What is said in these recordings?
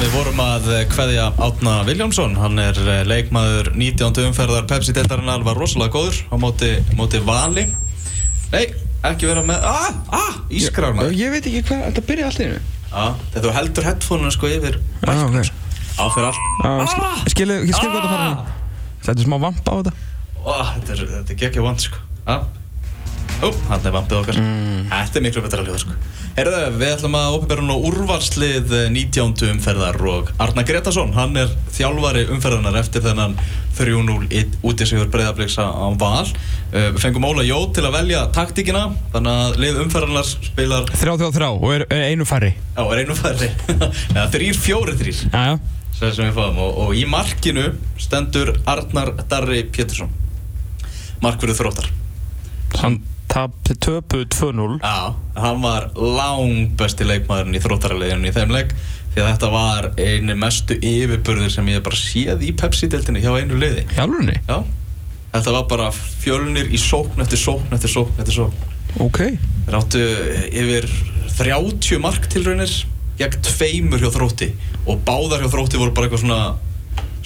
Við vorum að hveðja Átna Viljámsson, hann er eh, leikmaður 19. umferðar Pepsi-deltarinnar, var rosalega góður á móti, móti vali. Nei, ekki vera með, ah, ah, ískrar maður. Ég veit ekki hvað, þetta byrja allt í hennu Já, þetta þú heldur headphone-una sko yfir Já, ok á fyrir allt. Já, skilu, ég skil hvað það fara Þetta er smá vamp á þetta Ó, þetta er, þetta er geggja vant sko. Já. Ó, hann er vampið okkar. Þetta er miklu betra hljóða sko. Herðu, við ætlum að opinbera nú úrvalslið 19. umferðar og Arna Gretarsson, hann er þjálfari umferðarnar eftir þennan 3-0 út í sigur breyðabliks á val. Uh, Við fengum Óla Jó til að velja taktíkina, þannig að lið umferðarnar spilar, Þrjá, þrjá, þrjá og er, er einu færri já, er einu færri, þrýr, fjóri, þrýr, Já, já sem sem við fáum. Og, og í markinu stendur Arnar Darri Pétursson, mark fyrir þróttar. Hann tapti töpu 2-0 Já, hann var lang besti leikmaðurinn í þróttaraliðinu í þeim leik því að þetta var einu mestu yfirburðir sem ég bara séð í Pepsi-deltinni hjá einu liði. Hjálfurni? Já, þetta var bara fjölnir í sókn eftir sókn eftir sókn eftir sókn. Ok. Þeir áttu yfir 30 marktilraunir gegn tveimur hjá þrótti og báðar hjá þrótti voru bara eitthvað svona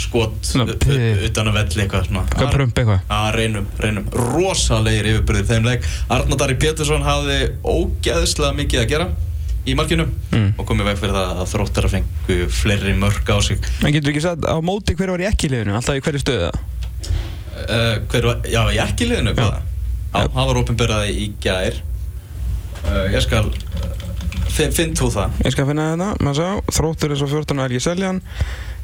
skot utan að velli eitthvað svona prump eitthvað? að reynum, reynum, rosalegir yfirbyrðir þeim leik Arnar Dari Pétursson hafði ógeðslega mikið að gera í markinu Mm. og komið veg fyrir það að þróttar að fengu fleiri mörg á sig En getur ekki sagt á móti hver var í ekki liðinu? Alltaf í hverju stöðu það? uh, hver var, já, í ekki liðinu hvað? Já, Já. hann var opinberaði í gær uh, ég skal finn, finn þú það Ég skal finna þetta, maður sá Þróttur er svo 14 og Helgi Seljan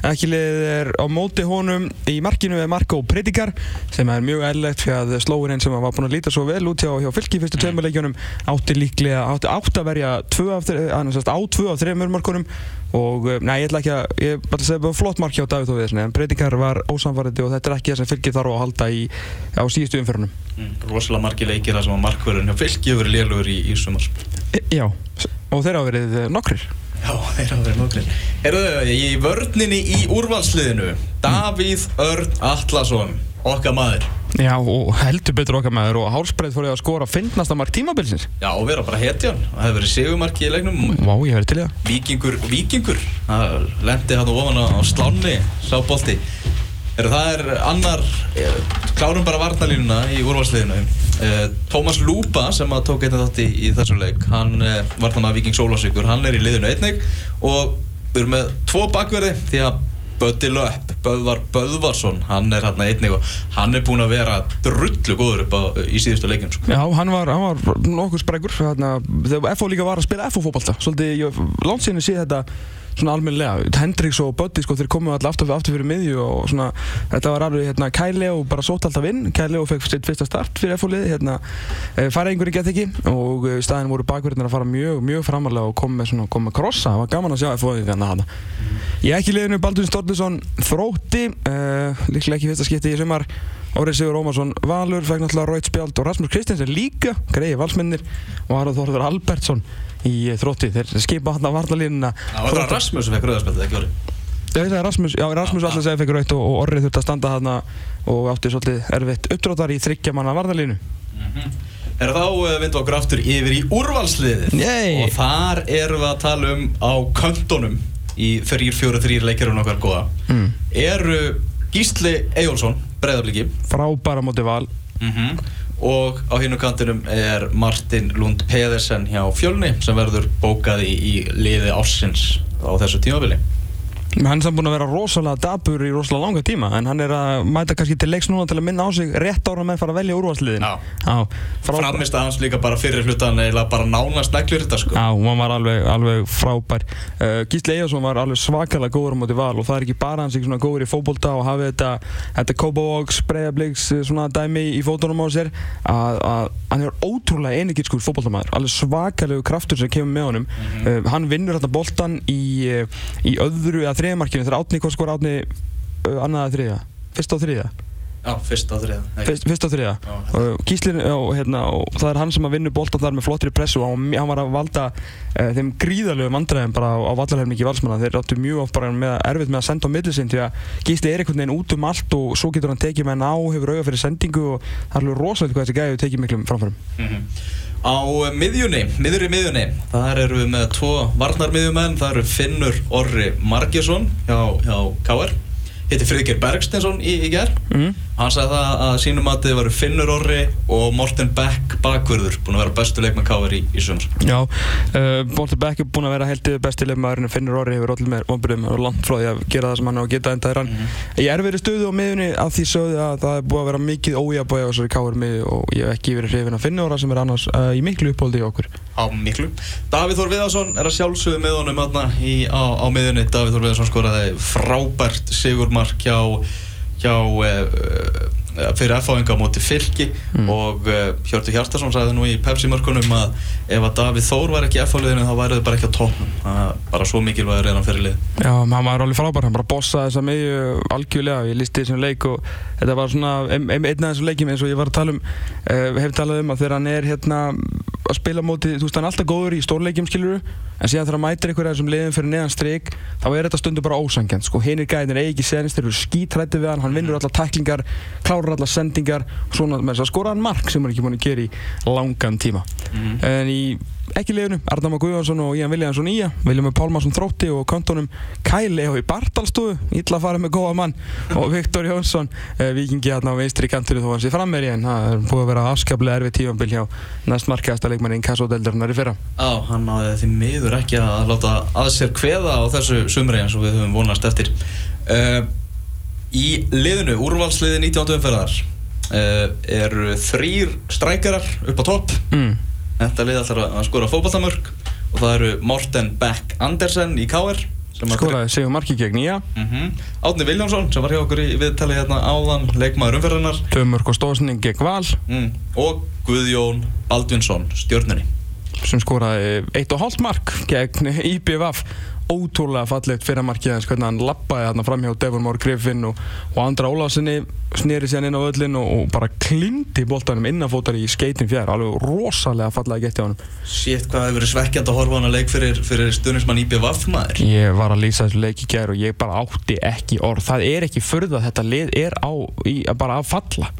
Ekki liðið er á móti honum Í markinu er Marko Predikar sem er mjög eðlilegt fyrir að slóurinn sem var búinn að líta svo vel út hjá, hjá fylki fyrstu Mm. tveimurleikjunum átti líklega, átti átt að verja sagt, á tvö af þreimur markunum og, eh, nei, ég ætla ekki að ég ætla að segja bara flott mark hjá Davíð Þófiðsson en Predikar var ósamfærandi og þetta er ekki það sem fylki þarf að halda í, á síðustu umfyrunum mm, rosalega margi leikir að markverðin hjá fylki hefur verið lélugur í, í sumar. E, Já, og þeir hafa verið eh, nokkrir Já, þeir hafa verið nokkrir Herðu, í vörninni í úrvalsliðinu Davíð Örn Atlason okkar maður. Já, og heldur betur okkar maður og Hálsbreið fór ég að skora finnast að mark tímabilsins. Já, og vera bara hetjan Það hefur verið segumarki í leiknum. Vá, ég verið til í það. Víkingur, Víkingur Það lendi hann ofan á, sláni Sá bolti Herðu, það er annar eh, Klárum bara varnalínuna í úrvalsliðinu. Eh, Tómas Lúpa sem að tók einnig þátt í, þessum leik Hann eh, var þannig að Víking Sólásvíkur Hann er í liðinu einnig. Og við erum með tvo bakverði Því að Böddi Löpp, Böðvar Böðvarsson Hann er hann einnig og hann er búinn að vera Drullu góður upp á, í síðustu leikjum sko. Já, hann var, hann var nokkuð sprækur þarna, þegar FO líka var að spila FO fótbalta svolítið, ég langt síðan sé þetta svona almennilega, Hendrix og Böddi sko, þeir komu alltaf aftur, aftur fyrir miðju og svona, þetta var alveg, hérna, Kæleo bara sótt alltaf inn, Kæleo fekk sitt fyrsta start fyrir FO liði, hérna e, fara einhverju gett ekki og í staðin voru bakverðinir að fara mjög, mjög framarlega og koma með svona, koma með krossa, það var gaman að sjá FO hérna hana. Ég ekki liðinu Baldur Storluson þrótti, uh, líklega ekki fyrsta skipti í sumar. Órið Sigur Ómarsson Valur fekk náttúrulega Raut Spjald og Rasmus Kristins er líka greiði valsmennir og Harald Þorður Albertsson í eh, þrótti. Þeir skipa hann að varnalínuna Það var Rasmus sem fekk rauðarspjaldið, ekki orðið Já, það er Rasmus, já, Rasmus alltaf segja fekk Raut og, og Orrið þurfti að standa hann og átti svolítið erfitt uppdráttar í þryggja manna varnalínu Er þá uh, vindum okkur aftur yfir í úrvalsliðið. Yay. Og þar erum við að tala um á köntunum Í 3-4-3 leikirinn okkar góða. Mm. Eru Gísli Eyjólfsson, breyðabliki Frábæra móti val Og á hinu kantinum er Martin Lund Pedersen hjá Fjölni Sem verður bókað í, í liði ársins á þessu tímabili Hann er samt búinn að vera rosalega dabur í rosalega langa tíma en hann er að mæta kannski til leiks núna til að minna á sig rétt ára með að fara að velja frábær. Framist að hans líka bara fyrir hlutan Eða bara nánast neglur þetta sko. Já, hún var alveg, alveg frábær. Uh, Gísli Ejarsson var alveg svakalega góður á móti val og það er ekki bara hans ekki svona góður í fótbolta og hafið þetta, þetta Kópavóks, Breiðabliks svona dæmi í fótunum á sér. Að, að hann er ótrúlega einigitskur fótboltamæður þriðamarkinu þegar Átni, hvað skor Átni uh, annað eða þriðja, fyrsta og þriðja Já, fyrst á þriða. fyrst, fyrst og þriða og Gíslin og, hérna, og það er hann sem að vinna boltan þar með flottri pressu og hann, var að valda uh, þeim gríðalegu vandræðum bara á, á vallarhelmingi valsmanna þeir áttu mjög oft bara með, erfitt með að senda á millisinn því að Gísli er einhvern veginn út um allt og svo getur hann tekið með hann á, hefur auga fyrir sendingu og það er alveg rosalega hvað þessi gæði hefur tekið miklum framfærum Mhm. Á eh, miðjunni, miður í miðjunni, þar eru við með tvo varnarmiðjumenn, það eru Finnur Orri Margesson hjá, hjá KR, hitti Friðger Bergsteinsson í, í gerð. mm. Hann sagði það að sínum að þið varu Finnur Orri og Morten Beck bakvörður, búin að vera bestu leikmann KR í, í sumar. Já, uh, Bolti Beck er búinn að vera heldið besti leifmaðurinn Finnur Orri hefur allir með vonbyrðum og því að gera það sem hann á að geta enda er hann Ég er verið stöðu á miðunni af því sögðu að það er búið að vera mikið ójabæði á þessari káur miði og ég hef ekki verið hrifin að Finnur Orra sem er annars uh, í miklu uppóldi í okkur Á miklu. Davíð Þór Viðarsson er að sjálfsögðu með honum aðna á, á miðjunni. Davíð Þór Viðarsson skoraði frábært sigurmark hjá, hjá uh, fyrir F-áinga á móti fylki Mm. og uh, Hjörtur Hjartarsson sagði nú í Pepsi-mörkunum að ef að Davíð Þór var ekki í F-áliðinu þá væri þau bara ekki á er bara svo mikilvægur er hann fyrir lið. Já, hann var alveg frábær, hann bara bossaði þessa miðju algjörlega, ég listi þessum leik og þetta var svona ein, ein, einn af þessum leikjum eins og ég var að tala um, hef talað um að þegar hann er hérna að spila móti, þú veist hann er alltaf góður í stórleikjum skiluru, en síðan þegar mætir einhverja þessum liðum fyrir neðan strik, þá er þetta stundu bara ósangjant, sko, hinir gæðinir eigi ekki senist, þeir eru skítrætti við hann, hann vinnur allar tæklingar, klárar allar sendingar og svona með þess að skora hann mark sem hann er ekki búin að gera í langan tíma. En í ekki liðinu, Arnama Guðvarsson og Ian Viljansson Ía, Viljum Pálmarsson Þrótti og kontónum Kæli og í Bartalstofu, illa að fara með góða mann og Viktor Jónsson, uh, vikingi hérna á vinstri kantinu þó hann sé fram með í en það er búið að vera afskaplega erfið tífambil hjá næst markaðasta leikmanni í Kassodeldarinnar í fyrra. Já, hann náði því miður ekki að láta að sér kveða á þessu sumri eins og við höfum vonast eftir. Uh, í liðinu, úrvalsliði 19. umferðar, uh, eru þrýr strækjarar upp á topp. Mm. Þetta lið ætlar að skora fótballtamörk og það eru Morten Beck Andersen í KR. Skoraði Sigur Marki gegn Ía, Mhm. Árni Viljánsson sem var hjá okkur í viðtali hérna áðan, leikmaður umferðarnar. Tömörk og Stóðsning gegn Val Mm. Og Guðjón Baldvinsson, stjórnunni. Sem skoraði eitt og hálft mark gegn IBVF ótrúlega fallegt fyrramarkið hans hvernig hann lappaði þarna fram hjá Devon Mór Griffin og, og Andra Ólásinni sneri síðan inn á öllin og, og bara klindi boltanum innanfótar í skeitin fjær. Alveg rosalega fallega gett hjá hann Sétt hvað hefur verið svekkjand að horfa á hana leik fyrir, fyrir stuðnismann IBVF maður. ég var að lýsa þessu leik í gær og ég bara átti ekki orð. Það er ekki furða að þetta lið er á í, bara að falla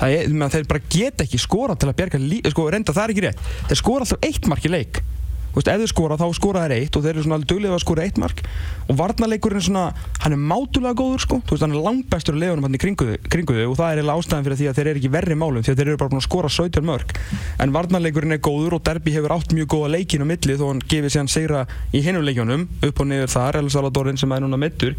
það er, menn, þeir bara geta ekki skora til að bjerga lí, sko, reynda það er ekki rétt. Þeir skora alltaf eitt mark í leik. Veist, ef þeir skora þá skora þeir eitt og þeir eru svona alveg duglega að skora eitt mark. Og varnarleikurinn er svona, hann er mátulega góður sko, veist, hann er langbæstur að leiðunum hann í kringu, þau- kringu og það er eiginlega ástæðan fyrir því að þeir eru ekki verri málum því að þeir eru bara búin að skora 17 mörg en varnarleikurinn er góður og Derby hefur átt mjög góða leikin á milli þó hann gefið síðan segra í hinum leikjónum upp og niður þar, El Salvadorinn sem er núna mittur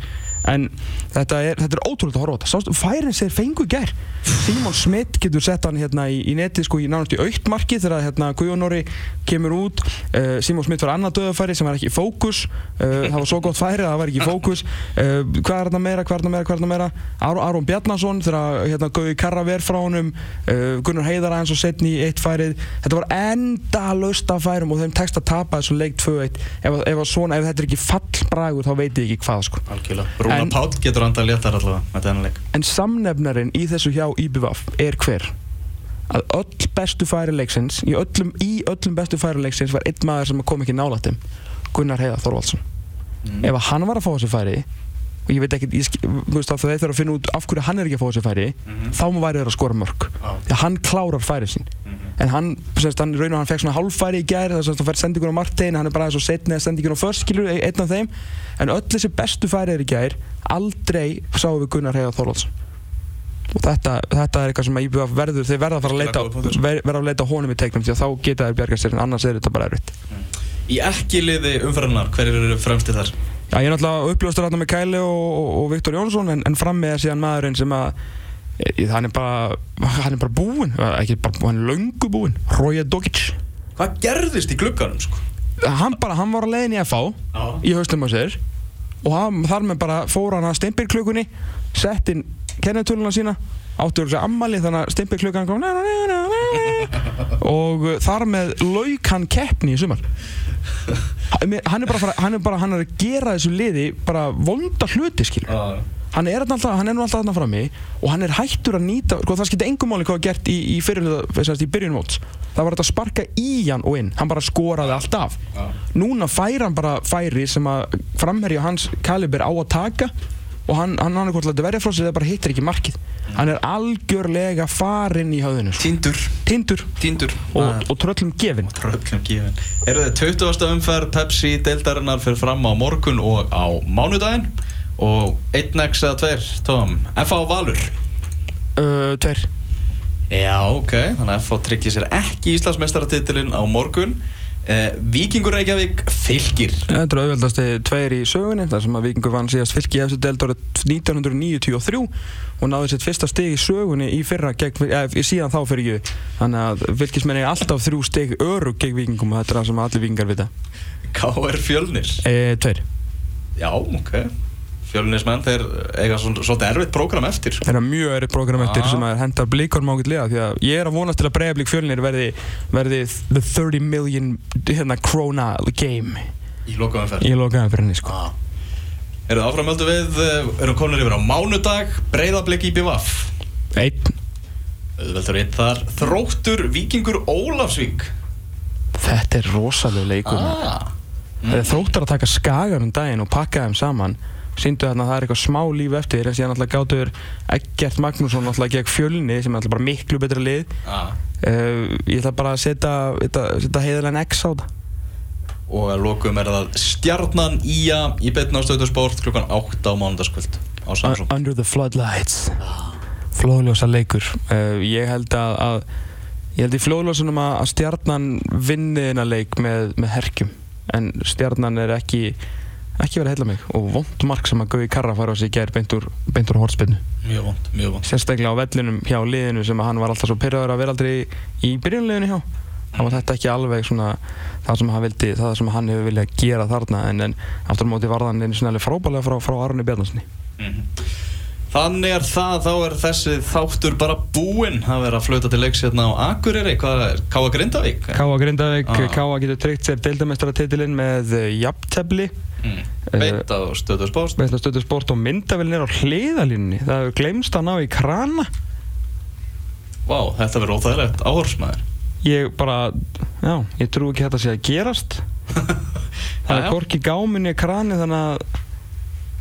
en þetta er, þetta er ótrúlega að horfa á þetta. Sástu, færin sér fengu í gær. Simon Smith getur sett hann hérna í, í neti sko í nánast í aukt marki þegar hérna Guðjónóri kemur út. Uh, Simon Smith var annað döðafæri sem var ekki í fókus. Uh, það var svo gott færi að það var ekki í fókus. Uh, hvað er þetta meira, hvað er þetta meira, hvað er þetta meira? Ar Aron Bjarnason þegar hérna Gauði Karra ver frá honum. Gunnar Heiðar aðeins og setni í eitt færið. Þetta var enda löst af færum og þeim tekst að tapa þessu leik 2-1 ef, ef, svona, ef þetta er ekki fallbragur þá veit ég ekki hvað sko Rúna En- Páll getur andað léttar allavega. En samnefnarinn í þessu hjá IBVF er hver? Að öll bestu færi leiksins, í öllum, í öllum bestu færi leiksins var einn maður sem kom ekki nálægt þeim, Gunnar Heiðar Þorvaldsson. Mm. Ef að hann var að fá þessu færi, og ég veit ekki, þú veist að þeir þurfa að finna út af hverju hann er ekki að fá þessu færi, Mhm. þá má væri þeir að skora mörg. Já. Því að hann klárar færið sín. En hann, semst, hann, raun og hann fekk svona hálffæri í gær, þess að hann fær sendingun á Martein, hann er bara setni að sendingun á först, skilur, einn af þeim. En öll þessi bestu færi er í gær, aldrei sáum við Gunnar Heiðar Þorvaldsson og þetta, þetta er eitthvað sem að IBF verður þeir verða að fara að leita, punktur. ver, verða að leita honum í teiknum því að þá geta þeir bjargast sér en annars er þetta bara erfitt Í ekki liði umferðarnar, hverjir eru fremstir þar? Já, ég er náttúrulega uppljóstur hérna með Kæli og, og, og Viktor Jónsson en, en fram með síðan maðurinn sem að e, hann er bara hann er bara búinn, ekki bara búinn, hann er löngu búinn Roja Dogic Hvað gerðist í glugganum sko? hann bara, hann var að leiðin í FH Já. í haustum á sér og hann, þar með bara fór hann að stimpilklukkunni sett inn kennetöluna sína áttur þessi ammali þannig að stimpilklukkan kom na, na, na, og þar með lauk hann keppni í sumar hann er bara, að hann er bara hann er að gera þessu liði bara vonda hluti skil Já. Hann er, alltaf, hann er nú alltaf þarna frammi og hann er hættur að nýta sko, það skipti engum máli hvað var gert í, í, fyrirluta, í byrjun móts. Það var þetta að sparka í hann og inn. Hann bara skoraði alltaf Já. núna fær hann bara færi sem að framherja hans kaliber á að taka og hann, hann hann er hvort að verja frá sig það bara hittir ekki markið. Hann er algjörlega farinn í höfðinu sko. Tindur. Tindur. Tindur. Og, og tröllum gefinn. Tröllum gefin Eru þið 20. umferð Pepsi deildarinnar fyrir fram á morgun og á mánudaginn og 1x eða 2 Tom? F.A. Valur. Uh, tveir. Já, ok, þannig að F.A. tryggir sér ekki Íslandsmeistaratitilinn á morgun. Eh, Víkingur Reykjavík fylgir. Þetta er auðveldasti tveir í sögunni þar sem að Víkingur vann síðast fylki eftir deild árið 1993 og náði sitt fyrsta stig í sögunni í fyrra gegn, eða, síðan þá fyrir ég þannig að fylkismenn er alltaf þrjú stig örug gegn Víkingum og þetta er það sem allir Víkingar vita. K.R. Fjölnir. E, Tveir. Já, ok Fjölnismenn, þeir eiga svolítið erfitt prógram eftir. Það er mjög erið program eftir Ah. sem hendar blíkonum ágætt liða því að ég er að vonast til að bregðablík fjölnir verði, verði the 30 million hérna, krona game í lokaumferð í lokaðan fyrir henni sko. ah. Eru það áframöldu við, erum komin yfir á mánudag Breiðablik í BVF Einn, Auðveldur eitt þar Þróttur Víkingur Ólafsvík þetta er rosalega leikur maður. ah. Það er þróttar að taka skagan um daginn og pakka þeim saman síndu þarna að það er eitthvað smá líf eftir en síðan alltaf gátur Eggert Magnússon alltaf gegn fjölni sem er alltaf bara miklu betra lið. Ah. uh, ég ætla bara að setja, setja, setja heiðalega X á það Og að lokum er það Stjarnan Ía í betna á stöðusport klukkan 8 á mánudagskvöld á Samsung. Under the Floodlights. Flóðljósa leikur. Uh, ég held að, að ég held í flóðljósunum að, að stjarnan vinni þennan leik með, með herkjum. En stjarnan er ekki ekki verið að heilla mig og vond mark sem að Gauði Karra fara á sig í gær beint úr, beint úr hortspinnu Mjög vond, mjög vond sérstaklega á vellinum hjá liðinu sem að hann var alltaf svo pyrraður að vera aldrei í byrjunliðinu hjá. Þá var þetta ekki alveg svona það sem hann vildi, það sem hann hefur viljað gera þarna en, en aftur á móti var það einu svona frábælega frá, frá Arni Bjarnasinni Mhm. Þannig er það, þá er þessi þáttur bara búinn að vera að flauta til leiks hérna á Akureyri, hvað er, Káa Grindavík? Káa Grindavík, Ah. Káa getur tryggt sér deildamestaratitilinn með uh, jafntefli. Mm. Beitt á stöðusport með stöðu sport og myndavillin er á hliðalínni það hefur glemst að ná í krana. Vá, þetta verður óþægilegt áhorsmaður ég bara, já, ég trú ekki að þetta sé að gerast. Það er korki gáminni krani þannig að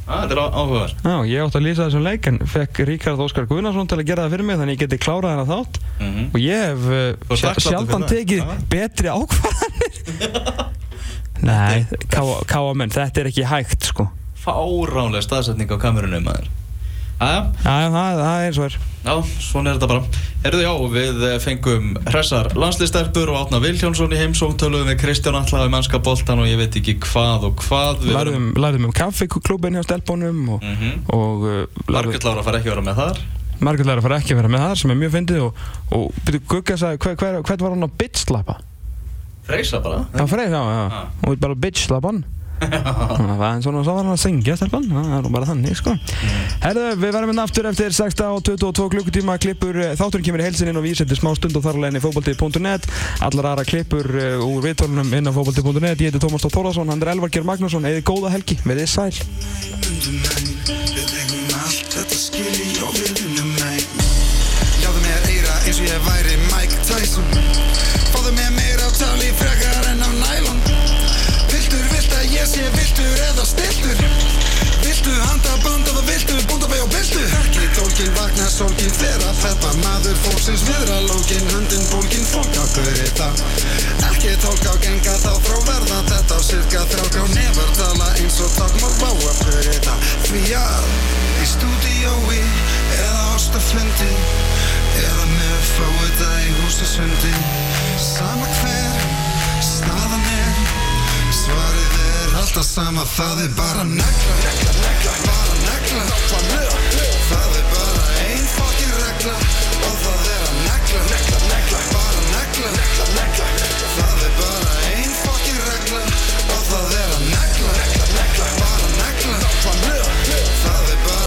ah, Þetta er áhugaður Já, ég átti að lýsa þessum leik en fekk Ríkard Óskar Guðnarsson til að gera það fyrir mig þannig ég geti klárað hennar þátt. Mm og ég hef uh, ert sj- þakklátur sjaldan tekið Já. betri ákvarðanir. Nei, káa menn, þetta er ekki hægt sko. Fáránlega staðsetning á kamerunum maður það, það er eins og er. Já, svona er þetta bara. Herðu já, við eh, fengum hressar landslistelpur og Átna Vilhjónsson í heimsókn töluðum við Kristján Allaði mennska boltan og ég veit ekki hvað og hvað. Við Lærðum, lærðum um kaffiklubin hjá stelpunum og, Mhm. og uh, lærðum Margrét Lára fara ekki að vera með þar. Margrét Læra fara ekki að vera með það sem er mjög fyndið og, og byrju, Gugga sagði, hver, hver, hvern var hann að bitch-slappa? Freysa bara Já, Freyr, já, já, Ah. og bara bitch-slappan Þannig að það er eins og svo var hann að syngja stelpan, það er bara þannig sko. Herðu, við verðum hérna aftur eftir 16 og 22 klukkutíma. Klippur eh, Þátturinn kemur í heilsin inn og við setjum smá stund og þar alveg inn í fókbalti.net Allar aðra klippur eh, úr viðtólunum inn á fókbalti.net Ég heiti Tómas Tóð Þórðarsson, hann er Elvar Geir Magnússon. Eða góða helgi, sæl. Við eigum allt fólksins viðra lókin Höndin bólkin á þetta Ekki tólk á genga þá frá verða Þetta á cirka þrjá nefar tala eins og takmál bá að fyrir þetta Því að í stúdíói eða ástafundi Eða með fáið í húsasundi. Sama hver staðan er Svarið er alltaf sama, það er bara negla, negla, negla, bara regla og það er að negla, negla, negla, bara negla, negla, negla, það er bara einn fokkin regla. Og það er að